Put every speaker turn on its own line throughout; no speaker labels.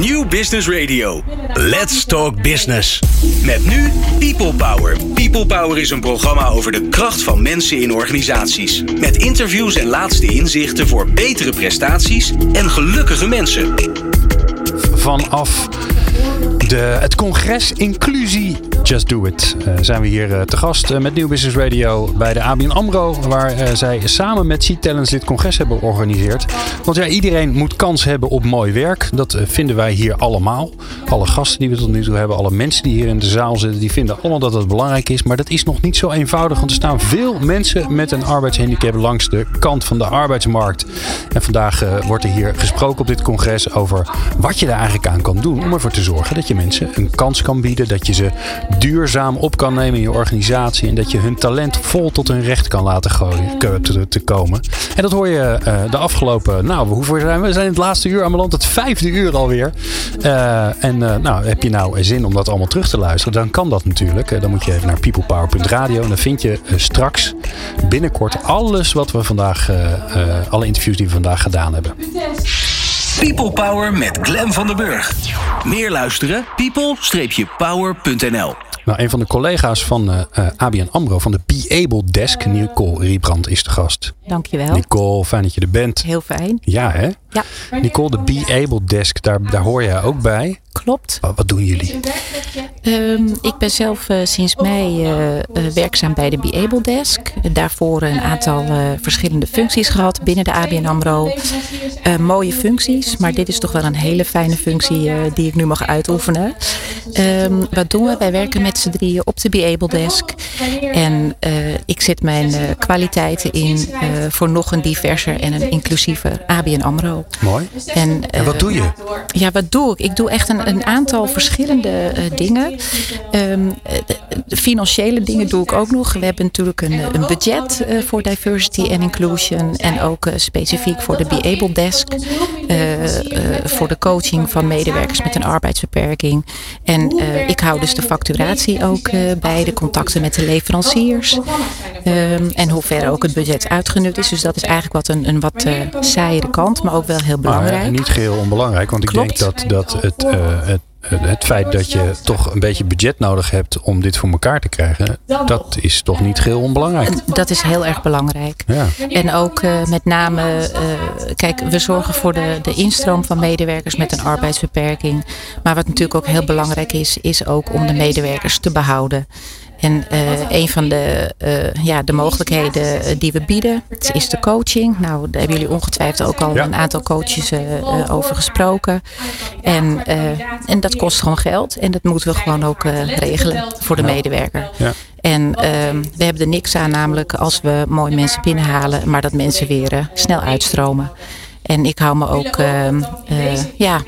New Business Radio. Let's talk business. Met nu People Power. People Power is een programma over de kracht van mensen in organisaties. Met interviews en laatste inzichten voor betere prestaties en gelukkige mensen.
Vanaf de, het congres Inclusie Just Do It uh, zijn we hier uh, te gast uh, met New Business Radio bij de ABN AMRO. Waar zij samen met C-Talents dit congres hebben georganiseerd. Want ja, iedereen moet kans hebben op mooi werk. Dat vinden wij hier allemaal. Alle gasten die we tot nu toe hebben, alle mensen die hier in de zaal zitten, die vinden allemaal dat het belangrijk is. Maar dat is nog niet zo eenvoudig. Want er staan veel mensen met een arbeidshandicap langs de kant van de arbeidsmarkt. En vandaag wordt er hier gesproken op dit congres over wat je daar eigenlijk aan kan doen om ervoor te zorgen dat je mensen een kans kan bieden. Dat je ze duurzaam op kan nemen in je organisatie. En dat je hun talent vol tot hun recht kan laten te, te komen. En dat hoor je uh, de afgelopen, nou, hoeveel zijn we? We zijn het laatste uur aan land, het vijfde uur alweer. Uh, en uh, nou, heb je nou zin om dat allemaal terug te luisteren? Dan kan dat natuurlijk. dan moet je even naar peoplepower.radio. En dan vind je straks binnenkort alles wat we vandaag, alle interviews die we vandaag gedaan hebben.
People Power met Glen van den Burg. Meer luisteren? people-power.nl
nou, een van de collega's van uh, uh, ABN AMRO van de Be Able Desk, Nicole Riebrand, is de gast.
Dankjewel.
Nicole, fijn dat je er bent.
Heel fijn.
Ja, hè?
Ja.
Nicole, de Be Able Desk, daar, daar hoor jij ook bij.
Klopt.
Wat, wat doen jullie?
Um, ik ben zelf uh, sinds mei uh, werkzaam bij de Be Able Desk. Daarvoor een aantal verschillende functies gehad binnen de ABN AMRO. mooie functies, maar dit is toch wel een hele fijne functie die ik nu mag uitoefenen. Um, wat doen we? Wij werken met z'n drieën op de Be Able Desk. En ik zet mijn kwaliteiten in voor nog een diverser en een inclusiever ABN AMRO.
Mooi. En, en wat doe je?
Ja, wat doe ik? Ik doe echt een, een aantal verschillende dingen. Um, de financiële dingen doe ik ook nog. We hebben natuurlijk een, een budget voor diversity en inclusion. En ook specifiek voor de Be Able Desk. Uh, voor de coaching van medewerkers met een arbeidsbeperking. En ik hou dus de facturatie ook bij. De contacten met de leveranciers. Um, en hoe ver ook het budget uitgenut is. Dus dat is eigenlijk wat een, een wat saaiere kant. Maar ook wel heel belangrijk.
Maar niet geheel onbelangrijk. Want ik
Klopt.
denk dat, dat het, het het feit dat je toch een beetje budget nodig hebt om dit voor elkaar te krijgen, dat is toch niet heel onbelangrijk.
Dat is heel erg belangrijk.
Ja.
En ook uh, met name, uh, kijk, we zorgen voor de, de instroom van medewerkers met een arbeidsbeperking. Maar wat natuurlijk ook heel belangrijk is, is ook om de medewerkers te behouden. En uh, een van de, uh, ja, de mogelijkheden die we bieden is de coaching. Nou, daar hebben jullie ongetwijfeld ook al ja. een aantal coaches uh, over gesproken. En, en dat kost gewoon geld. En dat moeten we gewoon ook regelen voor de medewerker.
Ja.
En we hebben er niks aan, namelijk als we mooie mensen binnenhalen, maar dat mensen weer snel uitstromen. En ik hou me ook, uh, uh, ja,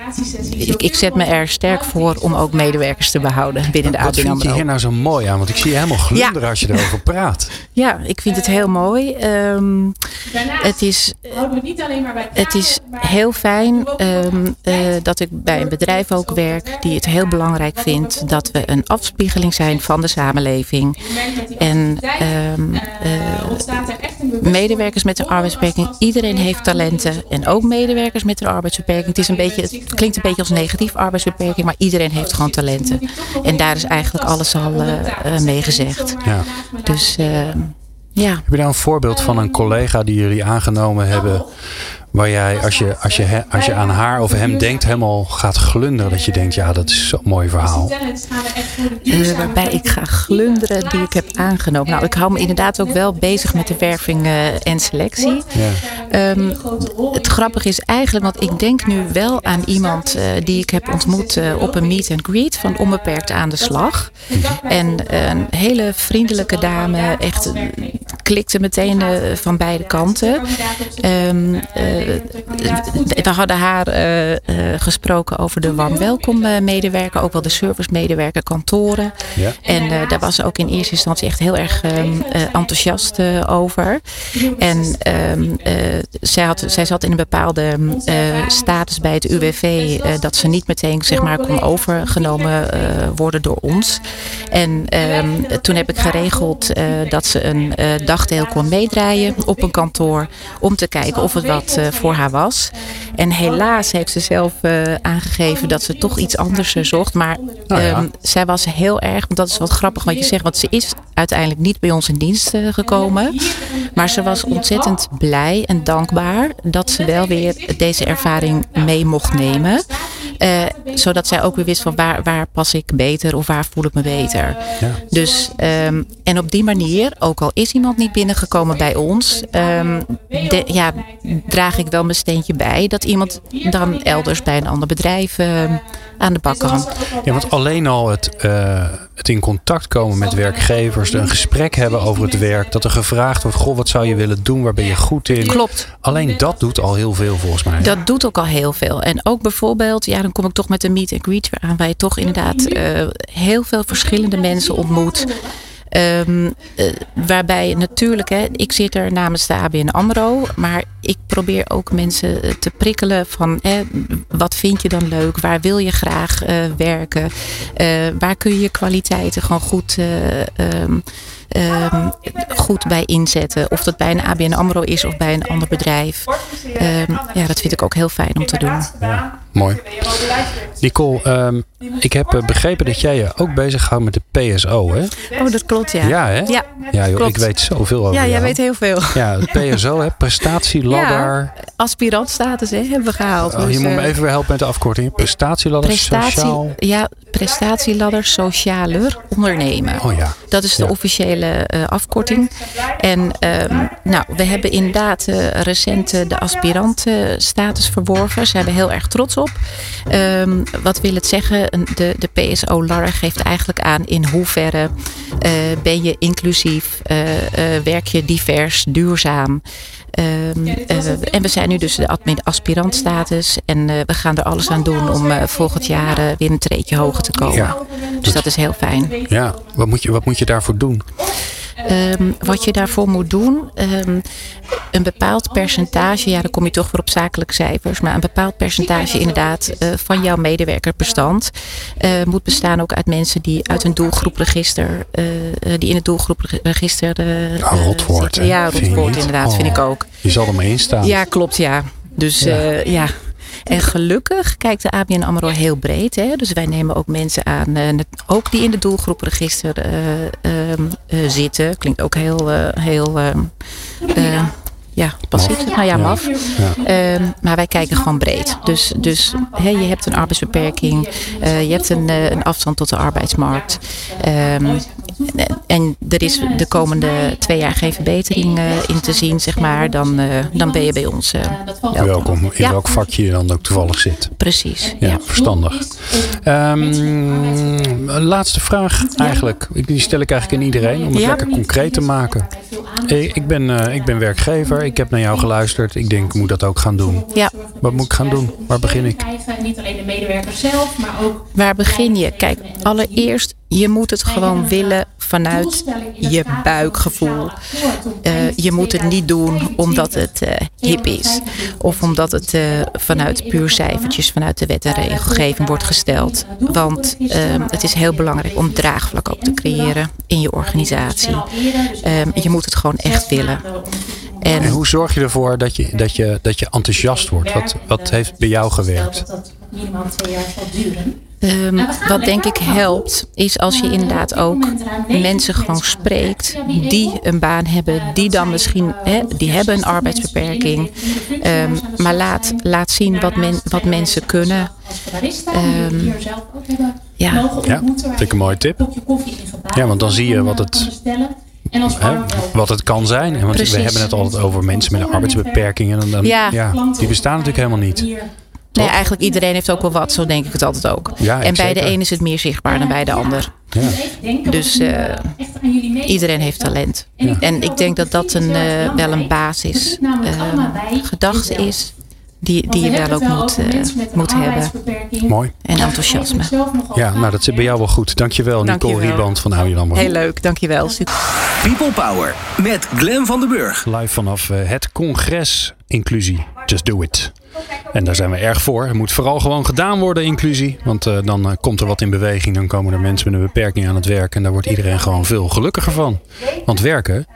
ik, ik, zet me er sterk voor om ook medewerkers te behouden binnen de ABN AMRO.
Wat vind je hier nou zo mooi aan? Want ik zie je helemaal glunderen ja. als je erover praat.
Ja, ik vind het heel mooi. Um, het, is, het is heel fijn um, uh, dat ik bij een bedrijf ook werk die het heel belangrijk vindt dat we een afspiegeling zijn van de samenleving. En um, medewerkers met een arbeidsbeperking, iedereen heeft talenten. En ook medewerkers met een arbeidsbeperking. Het, is een beetje, het klinkt een beetje als negatief arbeidsbeperking, maar iedereen heeft gewoon talenten. En daar is eigenlijk alles al uh, uh, mee gezegd.
Ja.
Dus uh, ja.
Heb je daar een voorbeeld van een collega die jullie aangenomen hebben? Waar jij, als je, als, je, als je aan haar of hem denkt, helemaal gaat glunderen. Dat je denkt, ja, dat is zo'n mooi verhaal.
Uh, waarbij ik ga glunderen die ik heb aangenomen. Nou, ik hou me inderdaad ook wel bezig met de werving uh, en selectie.
Ja.
Um, het grappige is eigenlijk, want ik denk nu wel aan iemand uh, die ik heb ontmoet op een meet and greet van Onbeperkt aan de Slag. En een hele vriendelijke dame, echt klikte meteen van beide kanten. Um, we hadden haar uh, uh, gesproken over de warm welkom medewerker, ook wel de service medewerker kantoren.
Ja.
En daar was ze ook in eerste instantie echt heel erg enthousiast over. En um, zij, had, zij zat in een bepaalde status bij het UWV dat ze niet meteen zeg maar kon overgenomen worden door ons. En um, toen heb ik geregeld dat ze een dagdeel kon meedraaien op een kantoor. Om te kijken of het wat voor haar was. En helaas heeft ze zelf aangegeven dat ze toch iets anders zocht. Maar
Nou ja.
ehm, zij was heel erg, want dat is wat grappig wat je zegt. Want ze is uiteindelijk niet bij ons in dienst gekomen. Maar ze was ontzettend blij en dankbaar dat ze wel weer deze ervaring mee mocht nemen. Eh, zodat zij ook weer wist van waar, waar pas ik beter of waar voel ik me beter.
Ja.
Dus, ehm, en op die manier, ook al is iemand niet binnengekomen bij ons, ehm, de- ja, draag ik wel mijn steentje bij dat iemand dan elders bij een ander bedrijf ehm, aan de bak kan.
Ja, want alleen al het, eh, het in contact komen met werkgevers, een gesprek hebben over het werk, dat er gevraagd wordt: Goh, wat zou je willen doen? Waar ben je goed in?
Klopt.
Alleen dat doet al heel veel volgens mij.
Dat doet ook al heel veel. En ook bijvoorbeeld, ja, dan kom ik toch met een meet and greet weer aan, waar je toch inderdaad eh, heel veel verschillende mensen ontmoet. Ehm, eh, waarbij natuurlijk, hè, ik zit er namens de ABN AMRO, maar ik probeer ook mensen eh, te prikkelen van hè, wat vind je dan leuk, waar wil je graag eh, werken, waar kun je je kwaliteiten gewoon goed, eh, ehm, ehm, goed bij inzetten. Of dat bij een ABN AMRO is of bij een ander bedrijf. Ja, dat vind ik ook heel fijn om te doen.
Mooi. Nicole, ehm, ik heb eh, begrepen dat jij je ook bezighoudt met de PSO, hè?
Oh, dat klopt, ja.
Ja, hè?
Ja,
Ja, joh,
klopt.
ik weet zoveel over
Ja, jij
jou.
weet heel veel.
Ja, PSO, hè? Prestatieladder.
Aspirantstatus hè, hebben we gehaald.
Oh,
Dus,
je moet me
eh,
even weer helpen met de afkorting. Prestatieladder
prestatie,
sociaal.
ja, prestatieladder socialer ondernemen.
Oh ja.
Dat is de
Ja.
officiële eh, afkorting. En ehm, nou, we hebben inderdaad eh, recent de aspirantstatus verworven. Zijn we heel erg trots op. Ehm, wat wil het zeggen? De, de PSO LAR geeft eigenlijk aan in hoeverre eh, ben je inclusief, eh, eh, werk je divers, duurzaam. Ehm, eh, en we zijn nu dus de aspirantstatus. En eh, we gaan er alles aan doen om eh, volgend jaar weer een treedje hoger te komen.
Ja.
Dus dat is heel fijn.
Ja, wat moet je, wat moet je daarvoor doen?
Ehm, wat je daarvoor moet doen, ehm, een bepaald percentage, ja, dan kom je toch weer op zakelijke cijfers, maar een bepaald percentage inderdaad eh, van jouw medewerkerbestand eh, moet bestaan ook uit mensen die uit een doelgroepregister, eh, die in het doelgroepregister. eh,
Ja, rotwoord?
Ja, rotwoord inderdaad,
Oh.
vind ik ook.
Je zal er maar in staan.
Ja, klopt, ja. Dus
Ja.
ja. En gelukkig kijkt de ABN AMRO heel breed. Hè? Dus wij nemen ook mensen aan, eh, ook die in de doelgroepregister eh, ehm, eh, zitten. Klinkt ook heel, heel ehm, eh, ja, passief. Nou ja, maf.
Ja.
Ehm, maar wij kijken gewoon breed. Dus, dus hè, je hebt een arbeidsbeperking. je hebt een, een afstand tot de arbeidsmarkt. En- en er is de komende twee jaar geen verbetering eh, in te zien, zeg maar. Dan, eh, dan ben je bij ons eh, welkom.
Welkom, in
Ja.
welk vakje je dan ook toevallig zit.
Precies.
Ja,
Ja.
verstandig. Ehm, een laatste vraag eigenlijk. Die stel ik eigenlijk aan iedereen om het
Ja.
lekker concreet te maken. Eh, Ik ben, eh, ik ben werkgever. Ik heb naar jou geluisterd. Ik denk, ik moet dat ook gaan doen.
ja,
Wat moet ik gaan doen? Waar begin ik?
Niet alleen de medewerker zelf, maar ook
waar begin je? Kijk, allereerst, je moet het gewoon willen vanuit je buikgevoel. Eh, je moet het niet doen omdat het eh, hip is. Of omdat het eh, vanuit puur cijfertjes, vanuit de wet en regelgeving wordt gesteld. Want ehm, het is heel belangrijk om draagvlak ook te creëren in je organisatie. Ehm, je moet het gewoon echt willen.
En
En
hoe zorg je ervoor dat je, dat je, dat je enthousiast wordt? Wat, wat heeft bij jou gewerkt?
dat dat minimaal twee jaar zal duren.
Ehm, wat denk ik helpt, is als je inderdaad ook mensen gewoon spreekt die een baan hebben, die dan misschien, hè, die hebben een arbeidsbeperking. Ehm, maar laat, laat zien wat, men, wat mensen kunnen. Ehm,
hebben
ja.
mogen
Ja, vind ik een mooie tip. Ja, want dan zie je wat
eh,
het-.
En als
wat het kan zijn. En Want
Precies.
we hebben het altijd over mensen met een arbeidsbeperking. En dan,
Ja.
die bestaan natuurlijk helemaal niet.
Nee, eigenlijk iedereen heeft ook wel wat, zo denk ik het altijd ook.
Ja,
en bij de een is het meer zichtbaar dan bij de ander.
Ja.
Dus, eh, Iedereen heeft talent.
Ja.
En ik denk dat dat een, eh, wel een basis eh, gedachte is die, die je wel ook moet, eh, moet hebben.
Mooi.
En enthousiasme.
Ja, nou dat zit bij jou wel goed. Dankjewel, Nicole
Dankjewel.
Rieband van Audi Lambro.
Heel leuk, dankjewel. Super.
People Power met Glen van den Burg.
Live vanaf het congres Inclusie. Just do it. En daar zijn we erg voor. Het moet vooral gewoon gedaan worden, inclusie. Want eh, dan eh, komt er wat in beweging. Dan komen er mensen met een beperking aan het werk. En daar wordt iedereen gewoon veel gelukkiger van. Want werken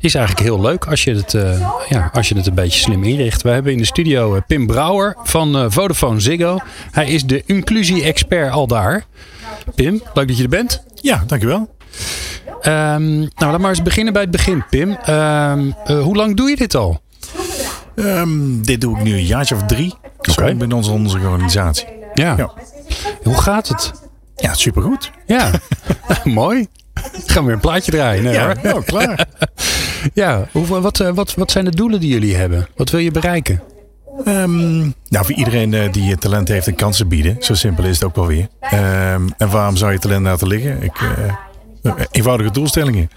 is eigenlijk heel leuk als je het, eh, ja, als je het een beetje slim inricht. We hebben in de studio Pim Brouwer van Vodafone Ziggo. Hij is de inclusie-expert al daar. Pim, leuk dat je er bent.
Ja, dankjewel.
Ehm, nou, laten we maar eens beginnen bij het begin, Pim. Ehm, eh, hoe lang doe je dit al?
Ehm, dit doe ik nu een jaartje of drie. Gewoon binnen onze, onze organisatie.
Ja.
Ja.
Hoe gaat het?
Ja, supergoed.
Ja, mooi. Gaan we weer een plaatje draaien. Nee,
Ja,
hoor.
nou, klaar.
Ja, hoe, wat, eh, wat, wat zijn de doelen die jullie hebben? Wat wil je bereiken?
Ehm, nou, voor iedereen eh, die talent heeft, een kans te bieden. Zo simpel is het ook wel weer. Ehm, en waarom zou je talent laten liggen? Ik, eh, eh, eenvoudige doelstellingen.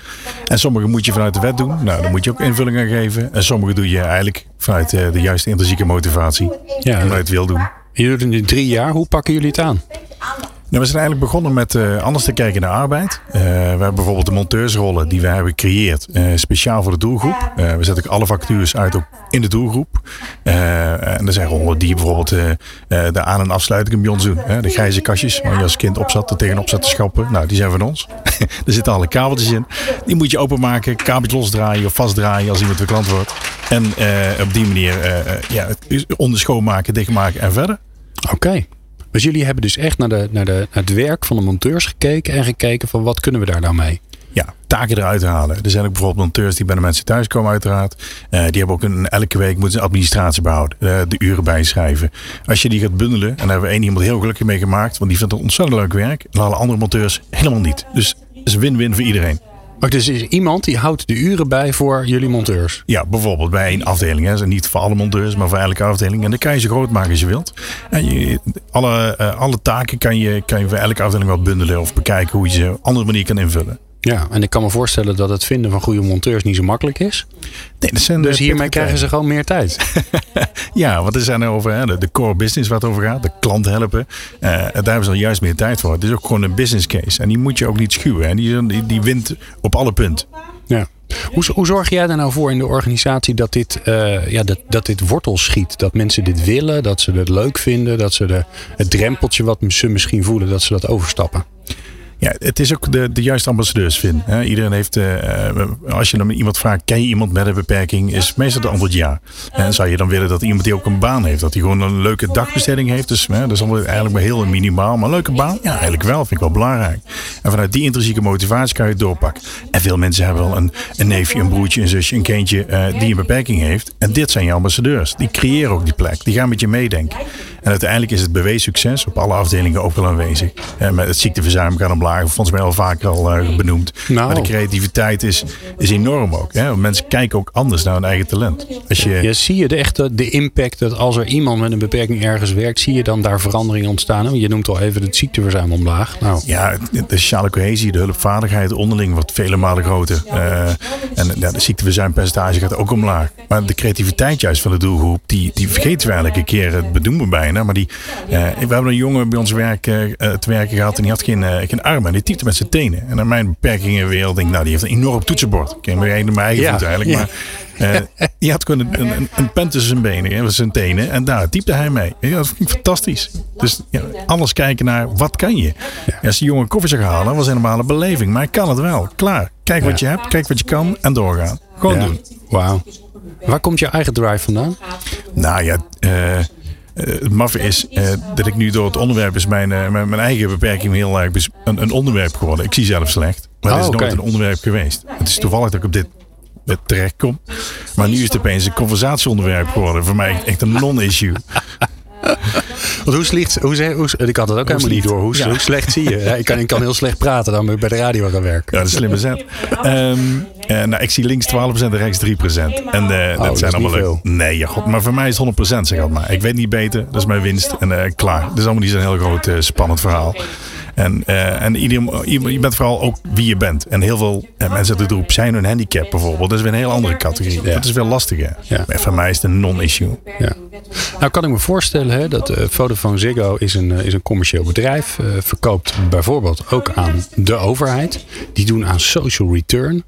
En sommige moet je vanuit de wet doen. Nou, dan moet je ook invulling aan geven. En sommige doe je eigenlijk vanuit eh, de juiste intrinsieke motivatie.
Ja,
Vanuit het wil doen.
doet het nu drie jaar. Hoe pakken jullie het aan?
Nou, we zijn eigenlijk begonnen met eh, anders te kijken naar arbeid. Eh, we hebben bijvoorbeeld de monteursrollen die we hebben gecreëerd. eh, speciaal voor de doelgroep. We zetten alle vacatures uit ook in de doelgroep. En er zijn rollen die bijvoorbeeld de aan- en afsluiting bij ons doen. De grijze kastjes waar je als kind op zat, er tegenop zat te schappen. Nou, die zijn van ons. er zitten alle kabeltjes in. Die moet je openmaken, kabeltjes losdraaien of vastdraaien als iemand weer klant wordt. En op die manier ja, onder schoonmaken, dichtmaken en verder.
Oké. Dus jullie hebben dus echt naar, de, naar, de, naar het werk van de monteurs gekeken en gekeken van wat kunnen we daar nou mee?
ja, taken eruit halen. Er zijn ook bijvoorbeeld monteurs die bij de mensen thuis komen uiteraard. Eh, die hebben ook een, elke week moeten ze administratie behouden. eh, de uren bijschrijven. Als je die gaat bundelen, en daar hebben we één iemand heel gelukkig mee gemaakt. Want die vindt het ontzettend leuk werk. En alle andere monteurs helemaal niet. Dus het is win-win voor iedereen.
Maar dus is iemand die houdt de uren bij voor jullie monteurs.
Ja, bijvoorbeeld bij één afdeling. Hè. Niet voor alle monteurs, maar voor elke afdeling. En dan kan je ze groot maken als je wilt. En alle, eh, alle taken kan je, kan je voor elke afdeling wel bundelen. Of bekijken hoe je ze op een andere manier kan invullen.
Ja, en ik kan me voorstellen dat het vinden van goede monteurs niet zo makkelijk is.
Nee, dat zijn
Dus
de
hiermee krijgen ze gewoon meer tijd.
Ja, want er zijn er over hè, de, de core business waar het over gaat. De klant helpen. Eh, daar hebben ze al juist meer tijd voor. Het is ook gewoon een business case. En die moet je ook niet schuwen. En die, die, die wint op alle punten.
Ja. Hoe, hoe zorg jij er nou voor in de organisatie dat dit, eh, ja, dat, dat dit wortel schiet? Dat mensen dit willen, dat ze het leuk vinden, dat ze de, het drempeltje wat ze misschien voelen, dat ze dat overstappen?
Ja, het is ook de, de juiste ambassadeurs vinden. Hè. Iedereen heeft, eh, eh, als je dan iemand vraagt, ken je iemand met een beperking? Is meestal de antwoord ja. En zou je dan willen dat iemand die ook een baan heeft? Dat hij gewoon een leuke dagbesteding heeft? Dus hè, dat is allemaal eigenlijk maar heel minimaal. Maar een leuke baan? Ja, eigenlijk wel. Vind ik wel belangrijk. En vanuit die intrinsieke motivatie kan je het doorpakken. En veel mensen hebben wel een, een neefje, een broertje, een zusje, een kindje eh, die een beperking heeft. En dit zijn je ambassadeurs. Die creëren ook die plek. Die gaan met je meedenken. En uiteindelijk is het bewezen succes op alle afdelingen ook wel aanwezig. Eh, met het ziekteverzuim gaat omlaag. Volgens mij al vaker al eh, benoemd.
Nou.
Maar de creativiteit is, is enorm ook. Hè? Want Mensen kijken ook anders naar hun eigen talent. Als je,
Ja, zie je de echte de impact dat als er iemand met een beperking ergens werkt, zie je dan daar verandering ontstaan? Want Je noemt al even het ziekteverzuim omlaag. Nou,
Ja, de sociale cohesie, de hulpvaardigheid onderling wordt vele malen groter. Eh, en ja, de ziekteverzuimpercentage gaat ook omlaag. Maar de creativiteit juist van de doelgroep, die, die vergeten we eigenlijk een keer. Het benoemen we bijna. Maar die, eh, we hebben een jongen bij ons werk, eh, te werken gehad en die had geen, geen armen. En die typte met zijn tenen. En naar mijn beperkingenwereld denk ik, nou die heeft een enorm toetsenbord. Ik ken mijn eigen
Ja,
voet eigenlijk.
ja.
Maar eh, die had gewoon een, een, een pen tussen zijn benen, zijn tenen. En daar typte hij mee. Ja, dat vind ik fantastisch. Dus ja, alles kijken naar wat kan je. Ja, als die jongen koffie zou halen, was helemaal een beleving. Maar hij kan het wel. Klaar. Kijk wat je hebt, kijk wat je kan en doorgaan. Gewoon
ja.
doen.
Wauw. Waar komt je eigen drive vandaan?
Nou ja, eh, het maffe is eh, dat ik nu door het onderwerp is mijn, eh, mijn, mijn eigen beperking heel erg een, een onderwerp geworden. Ik zie zelf slecht, maar het
Oh,
is nooit
oké.
een onderwerp geweest. Het is toevallig dat ik op dit eh, terecht kom. Maar nu is het opeens een conversatieonderwerp geworden. Voor mij echt een non-issue.
Want hoe slecht, hoe, ik had het ook helemaal niet door. Hoe,
Ja.
hoe slecht zie je? Ja, ik, kan, ik kan heel slecht praten, dan ik bij de radio gaan werken.
Ja, dat is een slimme zet. Ehm, eh, nou, ik zie links 12% en rechts 3%. En
dat
zijn allemaal leuk.
veel.
Nee, ja, god, maar voor mij is het 100% zeg maar. Ik weet niet beter, dat is mijn winst. En eh, klaar. Dat is allemaal niet zo'n heel groot eh, spannend verhaal. En, eh, en ieder, je bent vooral ook wie je bent. En heel veel eh, mensen uit de groep zijn een handicap bijvoorbeeld. Dat is weer een heel andere categorie. Dat is veel lastiger.
Ja.
Maar voor mij is het een non-issue.
Ja. Nou kan ik me voorstellen hè, dat eh, Vodafone Ziggo is een, is een commercieel bedrijf. eh verkoopt bijvoorbeeld ook aan de overheid. Die doen aan social return.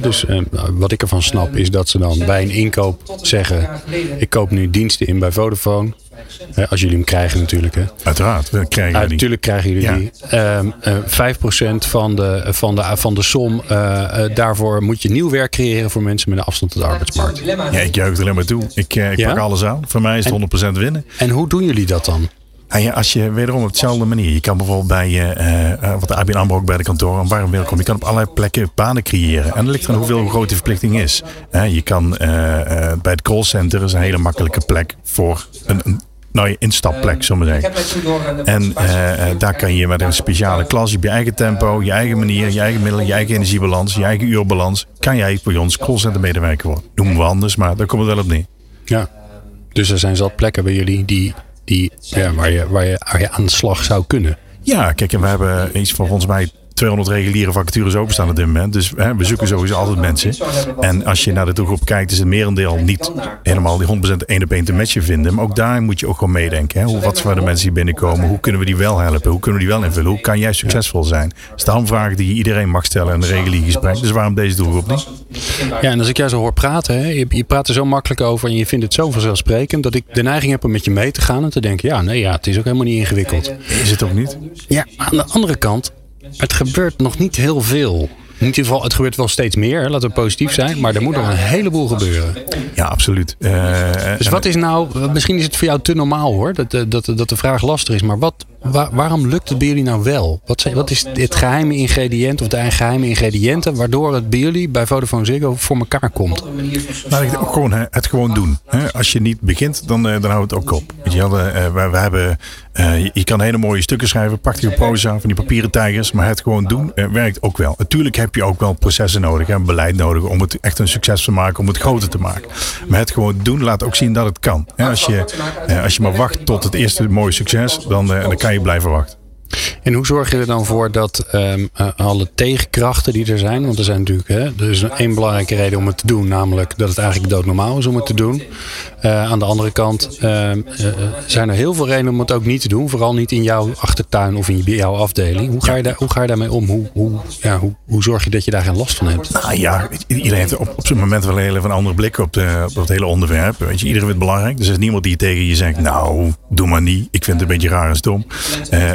Dus eh, wat ik ervan snap is dat ze dan bij een inkoop zeggen: ik koop nu diensten in bij Vodafone. Als jullie hem krijgen natuurlijk. Hè.
Uiteraard, we krijgen die.
natuurlijk krijgen jullie
Ja.
die. Ehm, eh, 5% van de, van, de, van de som. eh, daarvoor moet je nieuw werk creëren voor mensen met een afstand tot de arbeidsmarkt.
Ja, ik juich er alleen maar toe. Ik, ik
Ja?
pak alles aan. Voor mij is het 100% winnen.
En hoe doen jullie dat dan?
En ja, als je wederom op dezelfde manier. Je kan bijvoorbeeld bij, eh, eh, wat de ABN AMRO ook bij de kantoor, een warm welkom. Je kan op allerlei plekken banen creëren. En dat ligt eraan hoeveel hoe groot de verplichting is. Hè, je kan eh, eh, bij het callcenter is een hele makkelijke plek voor een, een nou, je instapplek, zullen we maar zeggen. En daar kan je met een speciale klas, je hebt je eigen tempo, je eigen manier, je eigen middelen, je eigen energiebalans, je eigen uurbalans. Kan jij bij ons callcenter medewerker worden? Noemen we anders, maar daar komt het wel op neer.
Ja. Dus er zijn zat plekken bij jullie die, die, ja, waar, je, waar, je, waar je aan de slag zou kunnen.
Ja, kijk, en we hebben iets volgens mij 200 reguliere vacatures openstaan op dit moment. Dus hè, we zoeken sowieso altijd mensen. En als je naar de doelgroep kijkt, is het merendeel niet helemaal die 100% één op één te matchen vinden. Maar ook daar moet je ook gewoon meedenken. Hè? Hoe, wat zijn de mensen die binnenkomen? Hoe kunnen we die wel helpen? Hoe kunnen we die wel invullen? Hoe kan jij succesvol zijn? Dat is daarom vragen die iedereen mag stellen in een regulier gesprek. Dus waarom deze doelgroep niet?
Ja, en als ik jou zo hoor praten, hè, je, je praat er zo makkelijk over en je vindt het zo vanzelfsprekend dat ik de neiging heb om met je mee te gaan en te denken, ja, nee, ja, het is ook helemaal niet ingewikkeld.
Is het ook niet?
Ja, aan de andere kant, het gebeurt nog niet heel veel. In ieder geval, het gebeurt wel steeds meer, laten we positief zijn, maar er moet nog een heleboel gebeuren.
Ja, absoluut. Eh,
Dus wat is nou, misschien is het voor jou te normaal hoor, dat, eh, dat, dat de vraag lastig is, maar wat, wa- waarom lukt het bij jullie nou wel? Wat, zijn- wat is het geheime ingrediënt of de geheime ingrediënten waardoor het bij jullie, bij Vodafone Ziggo, voor elkaar komt?
Denk ook gewoon het gewoon doen. Als je niet begint, dan, eh, dan houdt het ook op. Eh, we, we hebben, eh, je, kan hele mooie stukken schrijven, prachtige proza van die papieren tijgers. Maar het gewoon doen eh, werkt ook wel. Natuurlijk heb je ook wel processen nodig en beleid nodig om het echt een succes te maken, om het groter te maken. Maar het gewoon doen laat ook zien dat het kan. Als, je, als je maar wacht tot het eerste mooie succes, dan, dan kan je blijven wachten.
En hoe zorg je er dan voor dat ehm, eh, alle tegenkrachten die er zijn, want er zijn natuurlijk, hè, er is één belangrijke reden om het te doen, namelijk dat het eigenlijk doodnormaal is om het te doen. Eh, aan de andere kant ehm, eh, zijn er heel veel redenen om het ook niet te doen, vooral niet in jouw achtertuin of in jouw afdeling. Hoe ga je, daar, hoe ga je daarmee om? Hoe, hoe, ja, hoe, hoe zorg je dat je daar geen last van hebt?
Nou ja, iedereen heeft op, op zijn moment wel een andere blik op, de, op het hele onderwerp. Weet je, iedereen vindt het belangrijk. Dus er is niemand die tegen je zegt, nou, doe maar niet. Ik vind het een beetje raar en stom. Eh,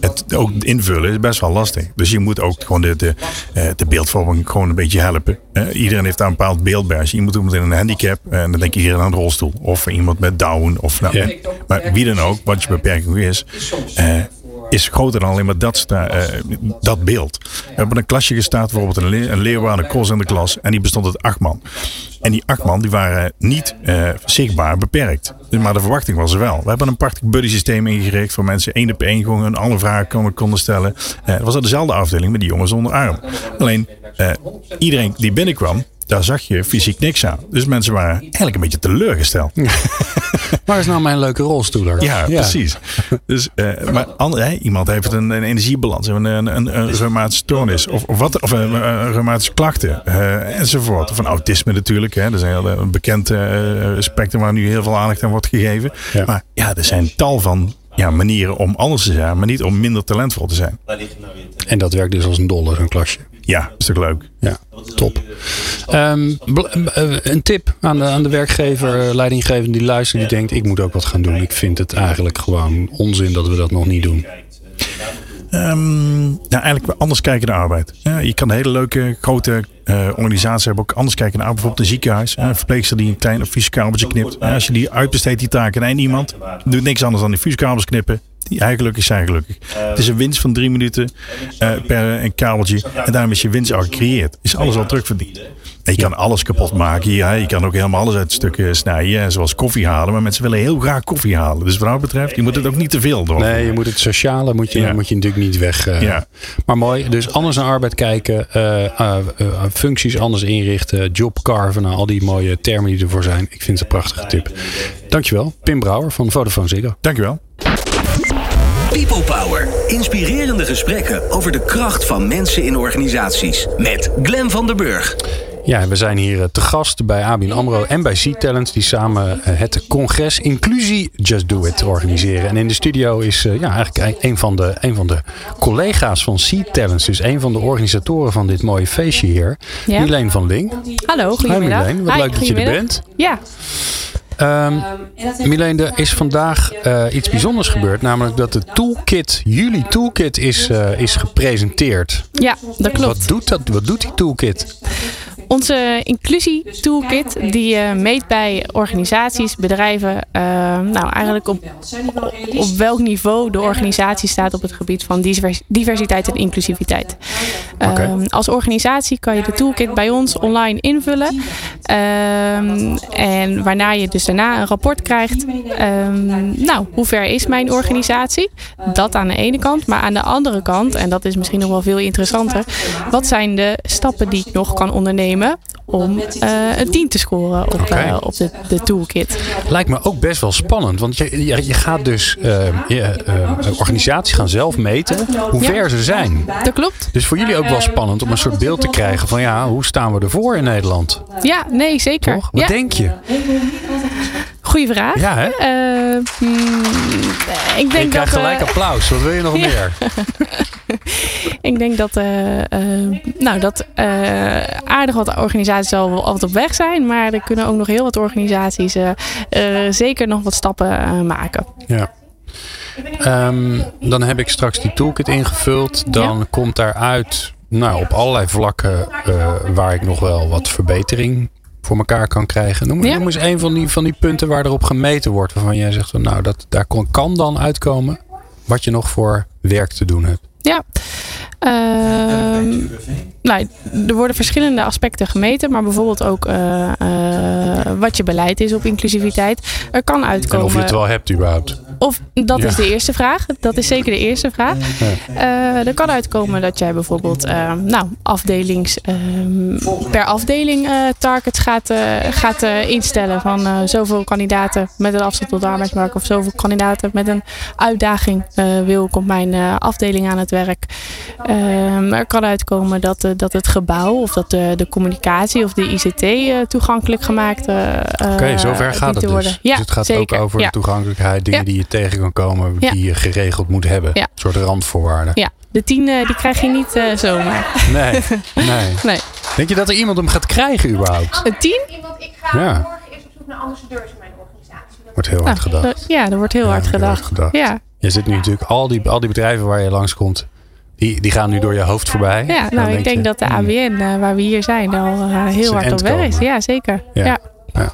het ook invullen is best wel lastig. Dus je moet ook gewoon de, de, eh, de beeldvorming gewoon een beetje helpen. Iedereen heeft daar een bepaald beeld bij. Als je iemand met een handicap, eh, dan denkt iedereen aan een rolstoel. Of iemand met Down. Of, nou,
Ja.
Maar wie dan ook, wat je beperking is, eh, is groter dan alleen maar dat, eh, dat beeld. We hebben een klasje gestaan, bijvoorbeeld een, leer, een een in de klas. En die bestond uit acht man. En die acht man die waren niet eh, zichtbaar beperkt. Maar de verwachting was er wel. We hebben een prachtig buddy systeem ingericht voor mensen één op één gewoon hun alle vragen konden, stellen. Eh, het was dezelfde afdeling met die jongens zonder arm. Alleen iedereen die binnenkwam, daar zag je fysiek niks aan. Dus mensen waren eigenlijk een beetje teleurgesteld.
Waar is nou mijn leuke rolstoeler?
Ja, precies. Dus, eh, maar ander, iemand heeft een, een energiebalans, een, een, een, een reumatische stoornis of, of, wat, of een, een reumatische klachten eh, enzovoort. Of een autisme natuurlijk. Hè. Dat is een heel bekend eh, spectrum waar nu heel veel aandacht aan wordt gegeven.
Ja.
Maar ja, er zijn tal van ja, manieren om anders te zijn, maar niet om minder talentvol te zijn.
En dat werkt dus als een dollar, een klasje.
Ja, toch leuk?
Ja, top. Ehm, bl- eh, een tip aan de, aan de werkgever, eh, leidinggever die luistert, die denkt: ik moet ook wat gaan doen. Ik vind het eigenlijk gewoon onzin dat we dat nog niet doen.
Ehm, nou, eigenlijk anders kijken naar arbeid. Ja, je kan hele leuke grote eh, organisaties hebben ook anders kijken naar bijvoorbeeld een ziekenhuis. Een verpleegster die een klein advieskabeltje knipt. Als je die uitbesteedt, die taken aan iemand, doet niks anders dan die fuskabels knippen. Die hij gelukkig zijn gelukkig. Het is een winst van drie minuten eh, per een kabeltje. En daarom is je winst al gecreëerd. Is alles al terugverdiend. En je kan alles kapot maken. Ja, je kan ook helemaal alles uit stukken snijden. Zoals koffie halen. Maar mensen willen heel graag koffie halen. Dus wat dat betreft, je moet het ook niet te veel doen.
Nee, je moet het sociale moet je,
Ja.
moet je natuurlijk niet weg. eh.
Ja.
Maar mooi, dus anders naar arbeid kijken, eh, eh, eh, functies anders inrichten, job carven, nou, al die mooie termen die ervoor zijn. Ik vind het een prachtige tip. Dankjewel, Pim Brouwer van Vodafone Ziggo.
Dankjewel.
People Power. Inspirerende gesprekken over de kracht van mensen in organisaties. Met Glen van der Burg.
Ja, we zijn hier eh, te gast bij ABN AMRO en bij C-Talent. Die samen eh, het congres Inclusie Just Do It organiseren. En in de studio is eh, ja, eigenlijk een van de, een van de collega's van C-Talent. Dus een van de organisatoren van dit mooie feestje hier.
Ja.
Milene van Link.
Hallo,
Hi
goedemiddag.
Milene, wat
Hi,
leuk dat je er bent.
Ja,
Ehm Milene, er is vandaag eh, iets bijzonders gebeurd. Namelijk dat de toolkit, jullie toolkit, is, eh, is gepresenteerd.
ja, dat klopt.
Wat doet, dat, wat doet die toolkit?
Onze inclusie toolkit die eh, meet bij organisaties, bedrijven, eh, nou eigenlijk op, op welk niveau de organisatie staat op het gebied van divers- diversiteit en inclusiviteit. Ehm, als organisatie kan je de toolkit bij ons online invullen. Ehm, en waarna je dus daarna een rapport krijgt. Ehm, nou, hoe ver is mijn organisatie? Dat aan de ene kant. Maar aan de andere kant, en dat is misschien nog wel veel interessanter. Wat zijn de stappen die ik nog kan ondernemen om eh, een 10 te scoren op, eh, op de, de toolkit?
Lijkt me ook best wel spannend. Want je, je, je gaat dus. eh, je, organisaties gaan zelf meten hoe
Ja.
ver ze zijn.
Dat klopt.
Dus voor jullie ook wel spannend om een soort beeld te krijgen van ja, hoe staan we ervoor in Nederland?
Ja, nee, zeker.
Toch? Wat
Ja,
denk je?
Goeie vraag.
Ja, hè?
Eh, hmm, ik denk
krijgt
dat,
gelijk
eh,
applaus. Wat wil je nog
Ja.
meer?
Ik denk dat, eh, nou, dat aardig wat organisaties al altijd op weg zijn. Maar er kunnen ook nog heel wat organisaties zeker nog wat stappen maken.
Ja. Ehm, dan heb ik straks die toolkit ingevuld. Dan komt daaruit nou, op allerlei vlakken waar ik nog wel wat verbetering voor elkaar kan krijgen. Noem,
Ja.
noem eens een van die, van die punten waar erop gemeten wordt. Waarvan jij zegt van nou, dat, daar kon, kan dan uitkomen wat je nog voor werk te doen hebt.
Ja. Nou, er worden verschillende aspecten gemeten, maar bijvoorbeeld ook eh, eh, wat je beleid is op inclusiviteit. Er kan
En
uitkomen.
of je het wel hebt überhaupt.
Of dat
Ja.
is de eerste vraag. Dat is zeker de eerste vraag. Eh, er kan uitkomen dat jij bijvoorbeeld eh, nou, afdelings, ehm, per afdeling eh, targets gaat, gaat instellen. Van zoveel kandidaten met een afstand tot de arbeidsmarkt. Of zoveel kandidaten met een uitdaging wil ik op mijn afdeling aan het werk. Ehm, er kan uitkomen dat, dat het gebouw of dat de, de communicatie of de ICT toegankelijk gemaakt
Oké, zover
dient
gaat het dus.
worden.
dus het gaat
zeker.
ook over
Ja.
de toegankelijkheid. Dingen
Ja.
die je tegen kan komen.
Ja.
Die je geregeld moet hebben.
Ja.
Een soort randvoorwaarden.
Ja, de tien eh, die krijg je niet eh, zomaar.
Nee, nee.
Nee.
Denk je dat er iemand hem gaat krijgen überhaupt?
Een tien?
Want ik ga
Ja.
morgen eerst op zoek naar ambassadeurs in mijn organisatie.
Wordt heel hard
Nou,
gedacht.
ja, er wordt heel hard gedacht.
hard gedacht.
Ja,
Je zit nu natuurlijk, al die, al die bedrijven waar je langskomt, die, die gaan nu door je hoofd voorbij.
ja nou, ik denk
je,
dat de
hmm,
ABN, eh, waar we hier zijn, al heel hard op weg is. Ja, zeker.
Ja.
Ja,
Ja.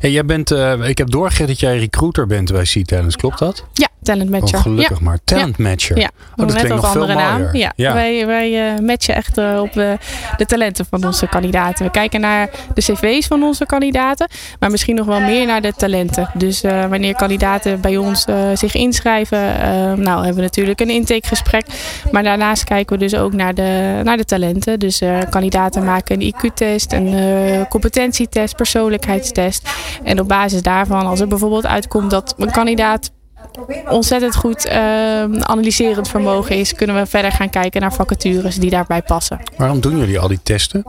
Hey, jij bent, eh, ik heb doorgegeven dat jij recruiter bent bij C-Talents, klopt dat?
ja talent matcher.
Oh, gelukkig maar. Talent matcher.
Ja,
Oh, dat klinkt nog veel
andere naam. Ja,
Ja.
Wij, wij eh, matchen echt eh, op de talenten van onze kandidaten. We kijken naar de cv's van onze kandidaten, maar misschien nog wel meer naar de talenten. Dus wanneer kandidaten bij ons zich inschrijven, nou hebben we natuurlijk een intakegesprek. Maar daarnaast kijken we dus ook naar de, naar de talenten. Dus kandidaten maken een IQ-test, een competentietest, persoonlijkheidstest. En op basis daarvan, als er bijvoorbeeld uitkomt dat een kandidaat ontzettend goed eh, analyserend vermogen is, kunnen we verder gaan kijken naar vacatures die daarbij passen.
Waarom doen jullie al die testen?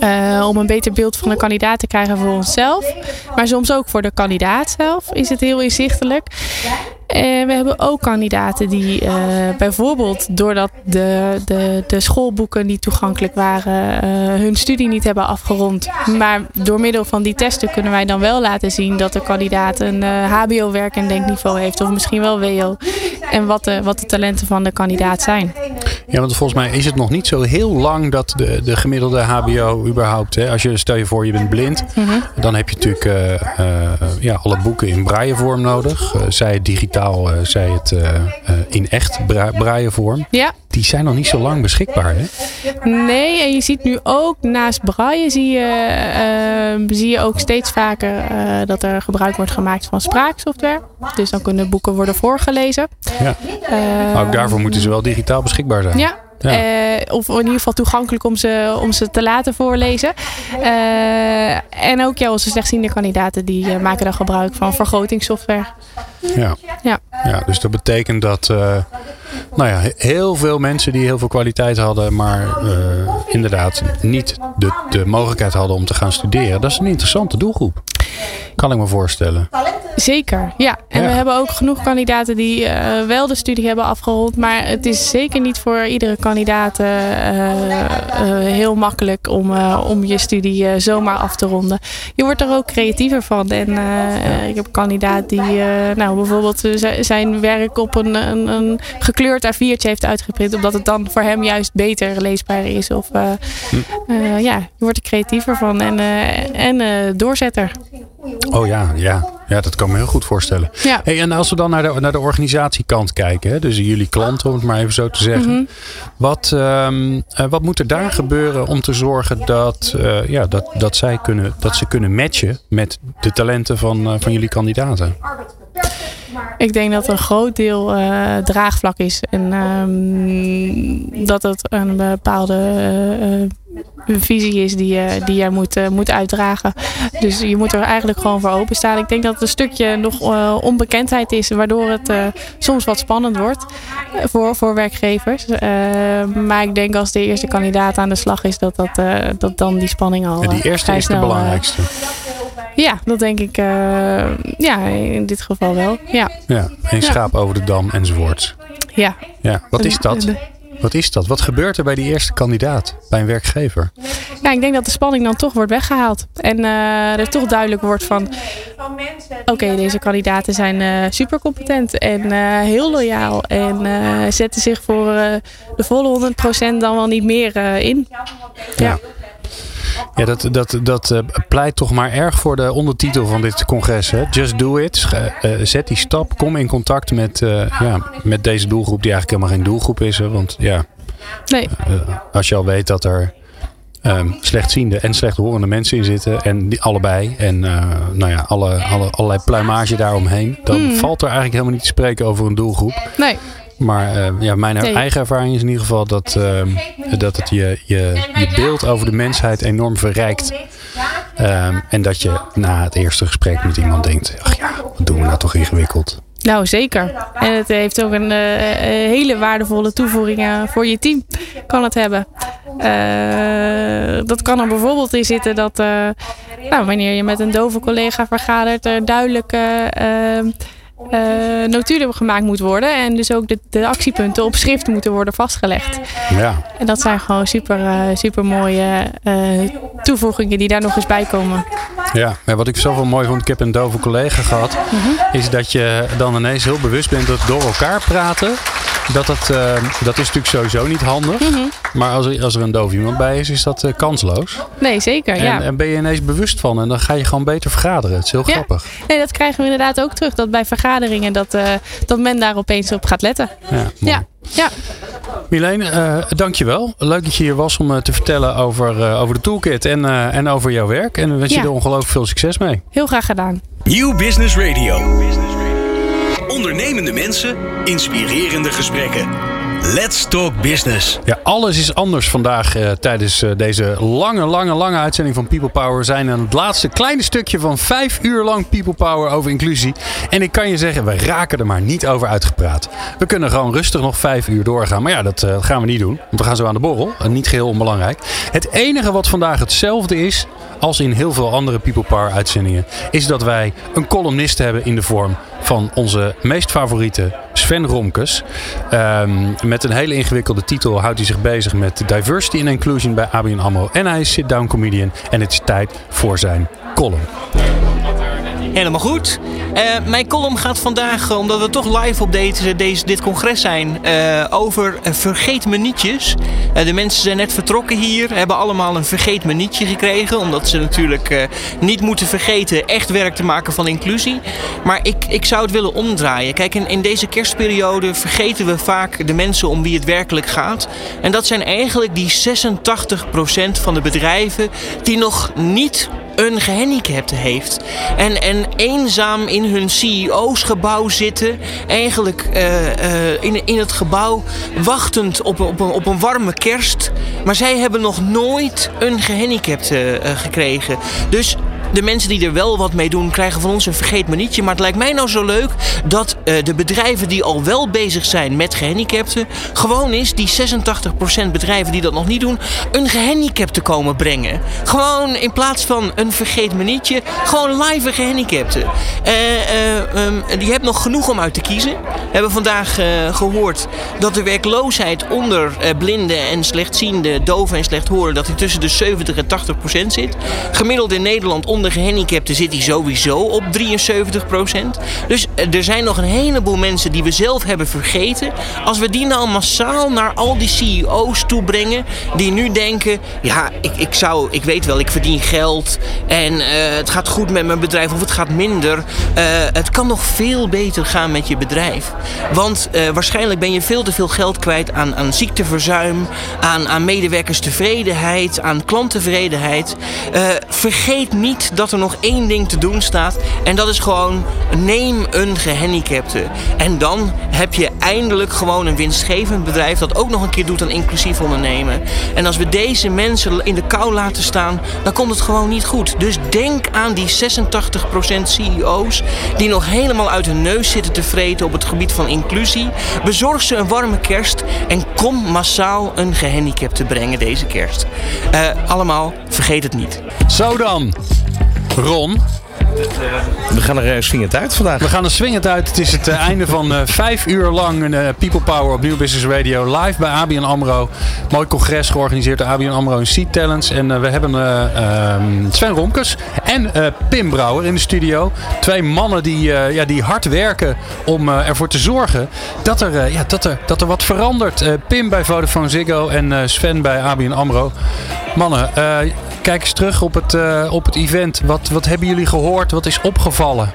Eh, om een beter beeld van de kandidaat te krijgen voor onszelf. Maar soms ook voor de kandidaat zelf is het heel inzichtelijk. En we hebben ook kandidaten die eh, bijvoorbeeld doordat de, de, de schoolboeken niet toegankelijk waren, eh, hun studie niet hebben afgerond. Maar door middel van die testen kunnen wij dan wel laten zien dat de kandidaat een eh, HBO-werk en denkniveau heeft, of misschien wel WO. En wat wat de talenten van de kandidaat zijn.
Ja, want volgens mij is het nog niet zo heel lang dat de, de gemiddelde HBO überhaupt. Hè, als je stel je voor je bent blind,
Mhm.
dan heb je natuurlijk eh, eh, ja, alle boeken in braillevorm nodig. Eh, zij het digitaal, zij het in echt bra braillevorm.
Ja,
Die zijn nog niet zo lang beschikbaar. Hè?
Nee, en je ziet nu ook naast braille zie je, eh, zie je ook steeds vaker eh, dat er gebruik wordt gemaakt van spraaksoftware. Dus dan kunnen boeken worden voorgelezen.
Ja.
Eh,
Maar ook daarvoor moeten ze wel digitaal beschikbaar zijn.
Ja.
Ja.
Eh, of in ieder geval toegankelijk om ze, om ze te laten voorlezen. Eh, en ook ja, onze slechtziende kandidaten die maken dan gebruik van vergrotingssoftware.
Ja.
Ja.
ja, dus dat betekent dat, nou ja, heel veel mensen die heel veel kwaliteit hadden, maar uh, inderdaad niet de, de mogelijkheid hadden om te gaan studeren. Dat is een interessante doelgroep. Kan ik me voorstellen.
Zeker, ja. En
Ja.
we hebben ook genoeg kandidaten die eh, wel de studie hebben afgerond. Maar het is zeker niet voor iedere kandidaat eh, eh, heel makkelijk om, om je studie zomaar af te ronden. Je wordt er ook creatiever van. En ik heb een kandidaat die nou, bijvoorbeeld zijn werk op een, een, een gekleurd A4'tje heeft uitgeprint. Omdat het dan voor hem juist beter leesbaar is. Of eh, ja, je wordt er creatiever van. En, en doorzetter.
Oh ja, ja. ja, dat kan me heel goed voorstellen.
Ja.
Hey, en als we dan naar de, naar de organisatiekant kijken, hè, dus jullie klanten, om het maar even zo te zeggen.
Mhm.
wat, ehm, eh, wat moet er daar gebeuren om te zorgen dat, eh, ja, dat, dat, zij kunnen, dat ze kunnen matchen met de talenten van, eh, van jullie kandidaten?
Ik denk dat een groot deel draagvlak is. En ehm, dat het een bepaalde eh, eh, visie is die, je die jij moet, eh, moet uitdragen. Dus je moet er eigenlijk gewoon voor openstaan. Ik denk dat het een stukje nog eh, onbekendheid is, waardoor het eh, soms wat spannend wordt eh, voor, voor werkgevers. Eh, maar ik denk als de eerste kandidaat aan de slag is, dat, dat, eh, dat dan die spanning al
En die
eh,
eerste is de
snel, eh,
belangrijkste.
ja, dat denk ik. eh, ja, in dit geval wel. Ja.
Ja, een schaap over de dam enzovoort.
ja.
Ja, wat is dat? Wat is dat? Wat gebeurt er bij die eerste kandidaat, bij een werkgever?
Ja, ik denk dat de spanning dan toch wordt weggehaald. En eh, er toch duidelijk wordt van... Oké, deze kandidaten zijn eh super competent en eh, heel loyaal. En zetten zich voor de volle 100% dan wel niet meer in. Ja.
Ja, dat, dat, dat eh, pleit toch maar erg voor de ondertitel van dit congres. Hè? Just do it. Eh, zet die stap. Kom in contact met, eh, ja, met deze doelgroep die eigenlijk helemaal geen doelgroep is. Hè? Want ja,
Nee,
als je al weet dat er ehm, slechtziende en slechthorende mensen in zitten. En die allebei. En nou ja, alle, alle, allerlei pluimage daaromheen. Dan
Hmm.
valt er eigenlijk helemaal niet te spreken over een doelgroep.
nee.
Maar eh, ja, mijn
Nee.
eigen ervaring is in ieder geval dat, ehm, dat het je, je, je beeld over de mensheid enorm verrijkt. Ehm, en dat je na het eerste gesprek met iemand denkt: ach ja, wat doen we nou toch ingewikkeld?
Nou, zeker. En het heeft ook een eh, eh, hele waardevolle toevoeging eh, voor je team. Kan het hebben. Eh, dat kan er bijvoorbeeld in zitten dat eh, nou, wanneer je met een dove collega vergadert, er duidelijk eh, notulen gemaakt moet worden. En dus ook de, de actiepunten op schrift moeten worden vastgelegd.
Ja,
En dat zijn gewoon super, eh, super mooie eh, toevoegingen die daar nog eens bij komen.
ja. Maar wat ik wel mooi vond, ik heb een dove collega gehad, is dat je dan ineens heel bewust bent dat door elkaar praten. Dat, dat, dat is natuurlijk sowieso niet handig. Maar als er, als er een doof iemand bij is, is dat kansloos.
Nee, zeker.
En,
ja.
en ben je ineens bewust van. En dan ga je gewoon beter vergaderen. Het is heel
Ja.
grappig.
Nee, dat krijgen we inderdaad ook terug. Dat bij vergaderingen dat, eh, dat men daar opeens op gaat letten.
Ja.
Ja, ja.
Milene, eh dankjewel. Leuk dat je hier was om eh, te vertellen over, eh, over de toolkit en, eh, en over jouw werk. En we wensen
Ja.
je er ongelooflijk veel succes mee.
heel graag gedaan.
Nieuw Business Radio. Ondernemende mensen, inspirerende gesprekken. Let's Talk Business.
Ja, alles is anders vandaag eh, tijdens eh, deze lange, lange, lange uitzending van People Power. We zijn aan het laatste kleine stukje van vijf uur lang People Power over inclusie. En ik kan je zeggen, we raken er maar niet over uitgepraat. We kunnen gewoon rustig nog vijf uur doorgaan. Maar ja, dat eh, gaan we niet doen. Want we gaan zo aan de borrel. Niet geheel onbelangrijk. Het enige wat vandaag hetzelfde is als in heel veel andere People Power uitzendingen, is dat wij een columnist hebben in de vorm van onze meest favoriete Sven Romkes. Ehm, met een hele ingewikkelde titel houdt hij zich bezig met diversity and inclusion bij ABN AMRO. En hij is sit-down comedian en het is tijd voor zijn column.
Helemaal goed. Eh, mijn column gaat vandaag, eh, omdat we toch live op deze, deze, dit congres zijn, eh, over vergeet me nietjes. De mensen zijn net vertrokken hier, hebben allemaal een vergeet me nietje gekregen. Omdat ze natuurlijk niet moeten vergeten echt werk te maken van inclusie. Maar ik, ik zou het willen omdraaien. Kijk, in, in deze kerstperiode vergeten we vaak de mensen om wie het werkelijk gaat. En dat zijn eigenlijk die 86% van de bedrijven die nog niet een gehandicapte heeft. En, en eenzaam in hun CEO's gebouw zitten. Eigenlijk eh, eh, in, in het gebouw wachtend op, op, een, op een warme kerst. Maar zij hebben nog nooit een gehandicapte eh, gekregen. Dus de mensen die er wel wat mee doen, krijgen van ons een vergeet me nietje. Maar het lijkt mij nou zo leuk dat de bedrijven die al wel bezig zijn met gehandicapten, gewoon is die 86% bedrijven die dat nog niet doen, een gehandicapte komen brengen. Gewoon in plaats van een vergeet me nietje, gewoon live een gehandicapte. Eh, eh, ehm, je hebt nog genoeg om uit te kiezen. We hebben vandaag eh, gehoord dat de werkloosheid onder eh, blinden en slechtziende, doven en slechthoren, dat die tussen de 70 en 80 procent zit. Gemiddeld in Nederland onder gehandicapten zit die sowieso op 73 procent. Dus eh, er zijn nog een heleboel mensen die we zelf hebben vergeten. Als we die nou massaal naar al die CEO's toe brengen, die nu denken: ja, ik, ik zou, ik weet wel, ik verdien geld en eh, het gaat goed met mijn bedrijf of het gaat minder. Eh, het kan nog veel beter gaan met je bedrijf. Want eh, waarschijnlijk ben je veel te veel geld kwijt aan, aan ziekteverzuim, aan, aan medewerkerstevredenheid, aan klanttevredenheid. Vergeet niet dat er nog één ding te doen staat. En dat is gewoon neem een gehandicapte. En dan heb je eindelijk gewoon een winstgevend bedrijf dat ook nog een keer doet aan inclusief ondernemen. En als we deze mensen in de kou laten staan, dan komt het gewoon niet goed. Dus denk aan die 86% CEO's die nog helemaal uit hun neus zitten te vreten op het gebied van inclusie. Bezorg ze een warme kerst en kom massaal een gehandicapte brengen deze kerst. Eh, allemaal, vergeet het niet.
Zo dan. Ron,
We gaan er uh, swingend uit vandaag.
we gaan er swingend uit. Het is het eh, einde van eh, vijf uur lang eh, People Power op Nieuw Business Radio. Live bij ABN AMRO. Mooi congres georganiseerd door ABN AMRO en Seed Talents. En eh, we hebben eh, ehm, Sven Romkes en eh, Pim Brouwer in de studio. Twee mannen die, eh, ja, die hard werken om eh, ervoor te zorgen dat er, eh, ja, dat er, dat er wat verandert. Eh, Pim bij Vodafone Ziggo en eh, Sven bij ABN AMRO. Mannen, eh, kijk eens terug op het, eh, op het event. Wat, wat hebben jullie gehoord? Wat is opgevallen?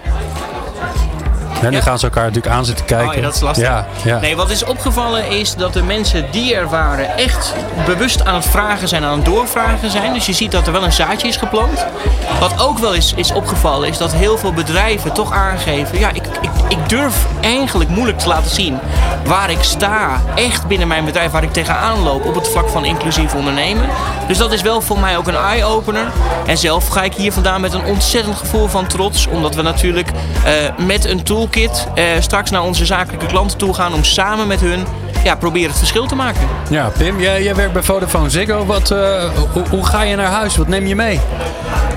En dan gaan ze elkaar natuurlijk aan zitten kijken.
Oh ja, dat is lastig.
Ja, ja.
Nee, wat is opgevallen is dat de mensen die er waren echt bewust aan het vragen zijn, aan het doorvragen zijn. Dus je ziet dat er wel een zaadje is geplant. Wat ook wel is, is opgevallen is dat heel veel bedrijven toch aangeven, ja, ik, ik, ik durf eigenlijk moeilijk te laten zien waar ik sta, echt binnen mijn bedrijf, waar ik tegenaan loop op het vlak van inclusief ondernemen. Dus dat is wel voor mij ook een eye-opener. En zelf ga ik hier vandaan met een ontzettend gevoel van trots, omdat we natuurlijk eh, met een eh, straks naar onze zakelijke klanten toe gaan om samen met hun ja, proberen het verschil te maken.
Ja, Pim, jij, jij werkt bij Vodafone Ziggo. Wat, eh, hoe, hoe ga je naar huis? Wat neem je mee?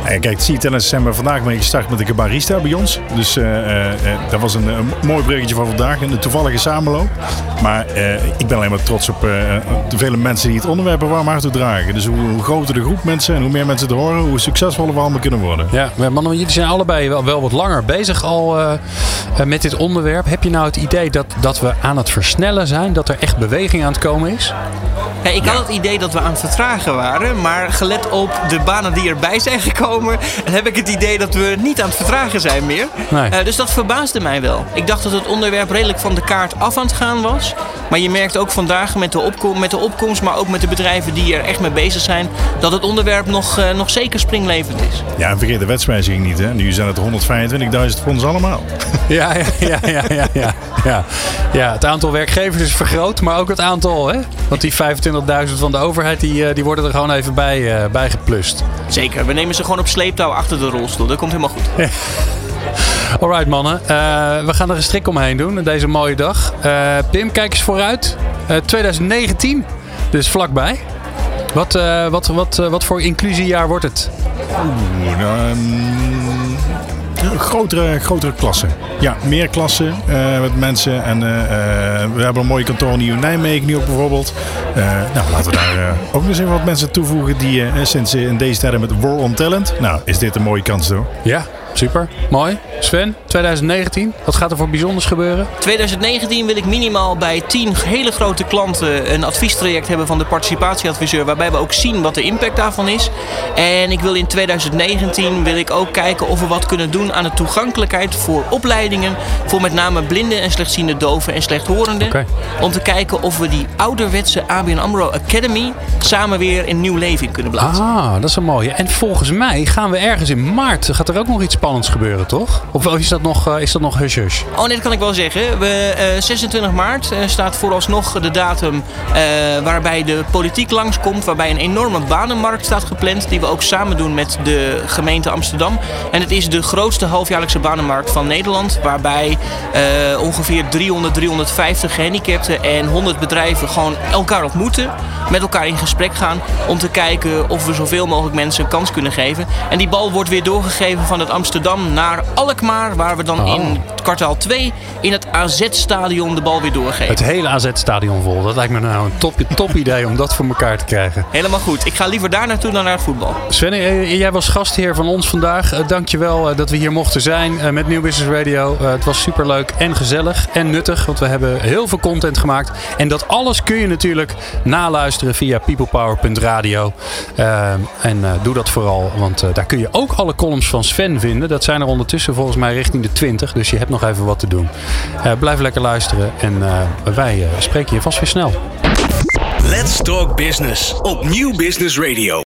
Eh, kijk, zie tennis zijn we vandaag mee gestart met een barista bij ons. Dus eh, dat was een, een mooi bruggetje van vandaag. Een toevallige samenloop. Maar eh, ik ben alleen maar trots op eh, de vele mensen die het onderwerp warm hart toe dragen. Dus hoe, hoe groter de groep mensen en hoe meer mensen het horen, hoe succesvoller we allemaal kunnen worden.
Ja, maar mannen, jullie zijn allebei wel, wel wat langer bezig al met dit onderwerp. Heb je nou het idee dat, dat we aan het versnellen zijn? Dat er echt beweging aan het komen is?
Ja, ik had het idee dat we aan het vertragen waren, maar gelet op de banen die erbij zijn gekomen, heb ik het idee dat we niet aan het vertragen zijn meer.
Nee.
Eh, dus dat verbaasde mij wel. Ik dacht dat het onderwerp redelijk van de kaart af aan het gaan was. Maar je merkt ook vandaag met de, opkom met de opkomst, maar ook met de bedrijven die er echt mee bezig zijn, dat het onderwerp nog, eh, nog zeker springlevend is.
Ja, en vergeet de wetswijziging niet. Hè. Nu zijn het 125.000 voor ons allemaal.
Ja, ja, ja, ja, ja, ja, ja. Ja, het aantal werkgevers is vergroot, maar ook het aantal. Hè? Want die 25.000 van de overheid, die, eh, die worden er gewoon even bij, eh, bij geplust.
Zeker, we nemen ze gewoon op sleeptouw achter de rolstoel. Dat komt helemaal goed.
Alright mannen, Eh, we gaan er een strik omheen doen deze mooie dag. Eh, Pim, kijk eens vooruit. Eh, 2019, dus vlakbij. Wat, eh, wat, wat, eh, wat voor inclusiejaar wordt het?
Oeh, nou, een grotere, grotere klassen. Ja, meer klassen eh, met mensen. En eh, eh, we hebben een mooie kantoor in Nijmegen nu ook bijvoorbeeld. Eh, nou, laten we daar eh, ook eens even wat mensen toevoegen die eh, sinds eh, in deze tijden met War on Talent. Nou, is dit een mooie kans hoor.
Ja, super. Mooi. Sven, 2019, wat gaat er voor bijzonders gebeuren?
2019 wil ik minimaal bij 10 hele grote klanten een adviestraject hebben van de participatieadviseur. Waarbij we ook zien wat de impact daarvan is. En ik wil in 2019 wil ik ook kijken of we wat kunnen doen aan de toegankelijkheid voor opleidingen. Voor met name blinden en slechtziende doven en slechthorenden. Om te kijken of we die ouderwetse ABN AMRO Academy samen weer in nieuw leven kunnen blazen.
Ah, dat is een mooie. En volgens mij gaan we ergens in maart, gaat er ook nog iets spannends gebeuren, toch? Of is dat nog, uh, is dat nog hush?
Oh nee, dat kan ik wel zeggen. We, uh, 26 maart uh, staat vooralsnog de datum waarbij de politiek langskomt. Waarbij een enorme banenmarkt staat gepland. Die we ook samen doen met de gemeente Amsterdam. En het is de grootste halfjaarlijkse banenmarkt van Nederland. Waarbij ongeveer 300, 350 gehandicapten en 100 bedrijven gewoon elkaar ontmoeten. Met elkaar in gesprek gaan om te kijken of we zoveel mogelijk mensen een kans kunnen geven. En die bal wordt weer doorgegeven van het Amsterdam naar Alkmaar. Waar we dan
Oh.
in kwartaal 2 in het AZ-stadion de bal weer doorgeven.
Het hele AZ-stadion vol. Dat lijkt me nou een top, top idee om dat voor elkaar te krijgen.
Helemaal goed. Ik ga liever daar naartoe dan naar het voetbal.
Sven, eh, jij was gastheer van ons vandaag. Uh, dankjewel uh, dat we hier mochten zijn met New Business Radio. het was superleuk en gezellig en nuttig. Want we hebben heel veel content gemaakt. En dat alles kun je natuurlijk naluisteren via peoplepower.radio. en doe dat vooral, want daar kun je ook alle columns van Sven vinden. Dat zijn er ondertussen volgens mij richting de 20. Dus je hebt nog even wat te doen. blijf lekker luisteren en wij spreken je vast weer snel.
Let's Talk Business op Nieuw Business Radio.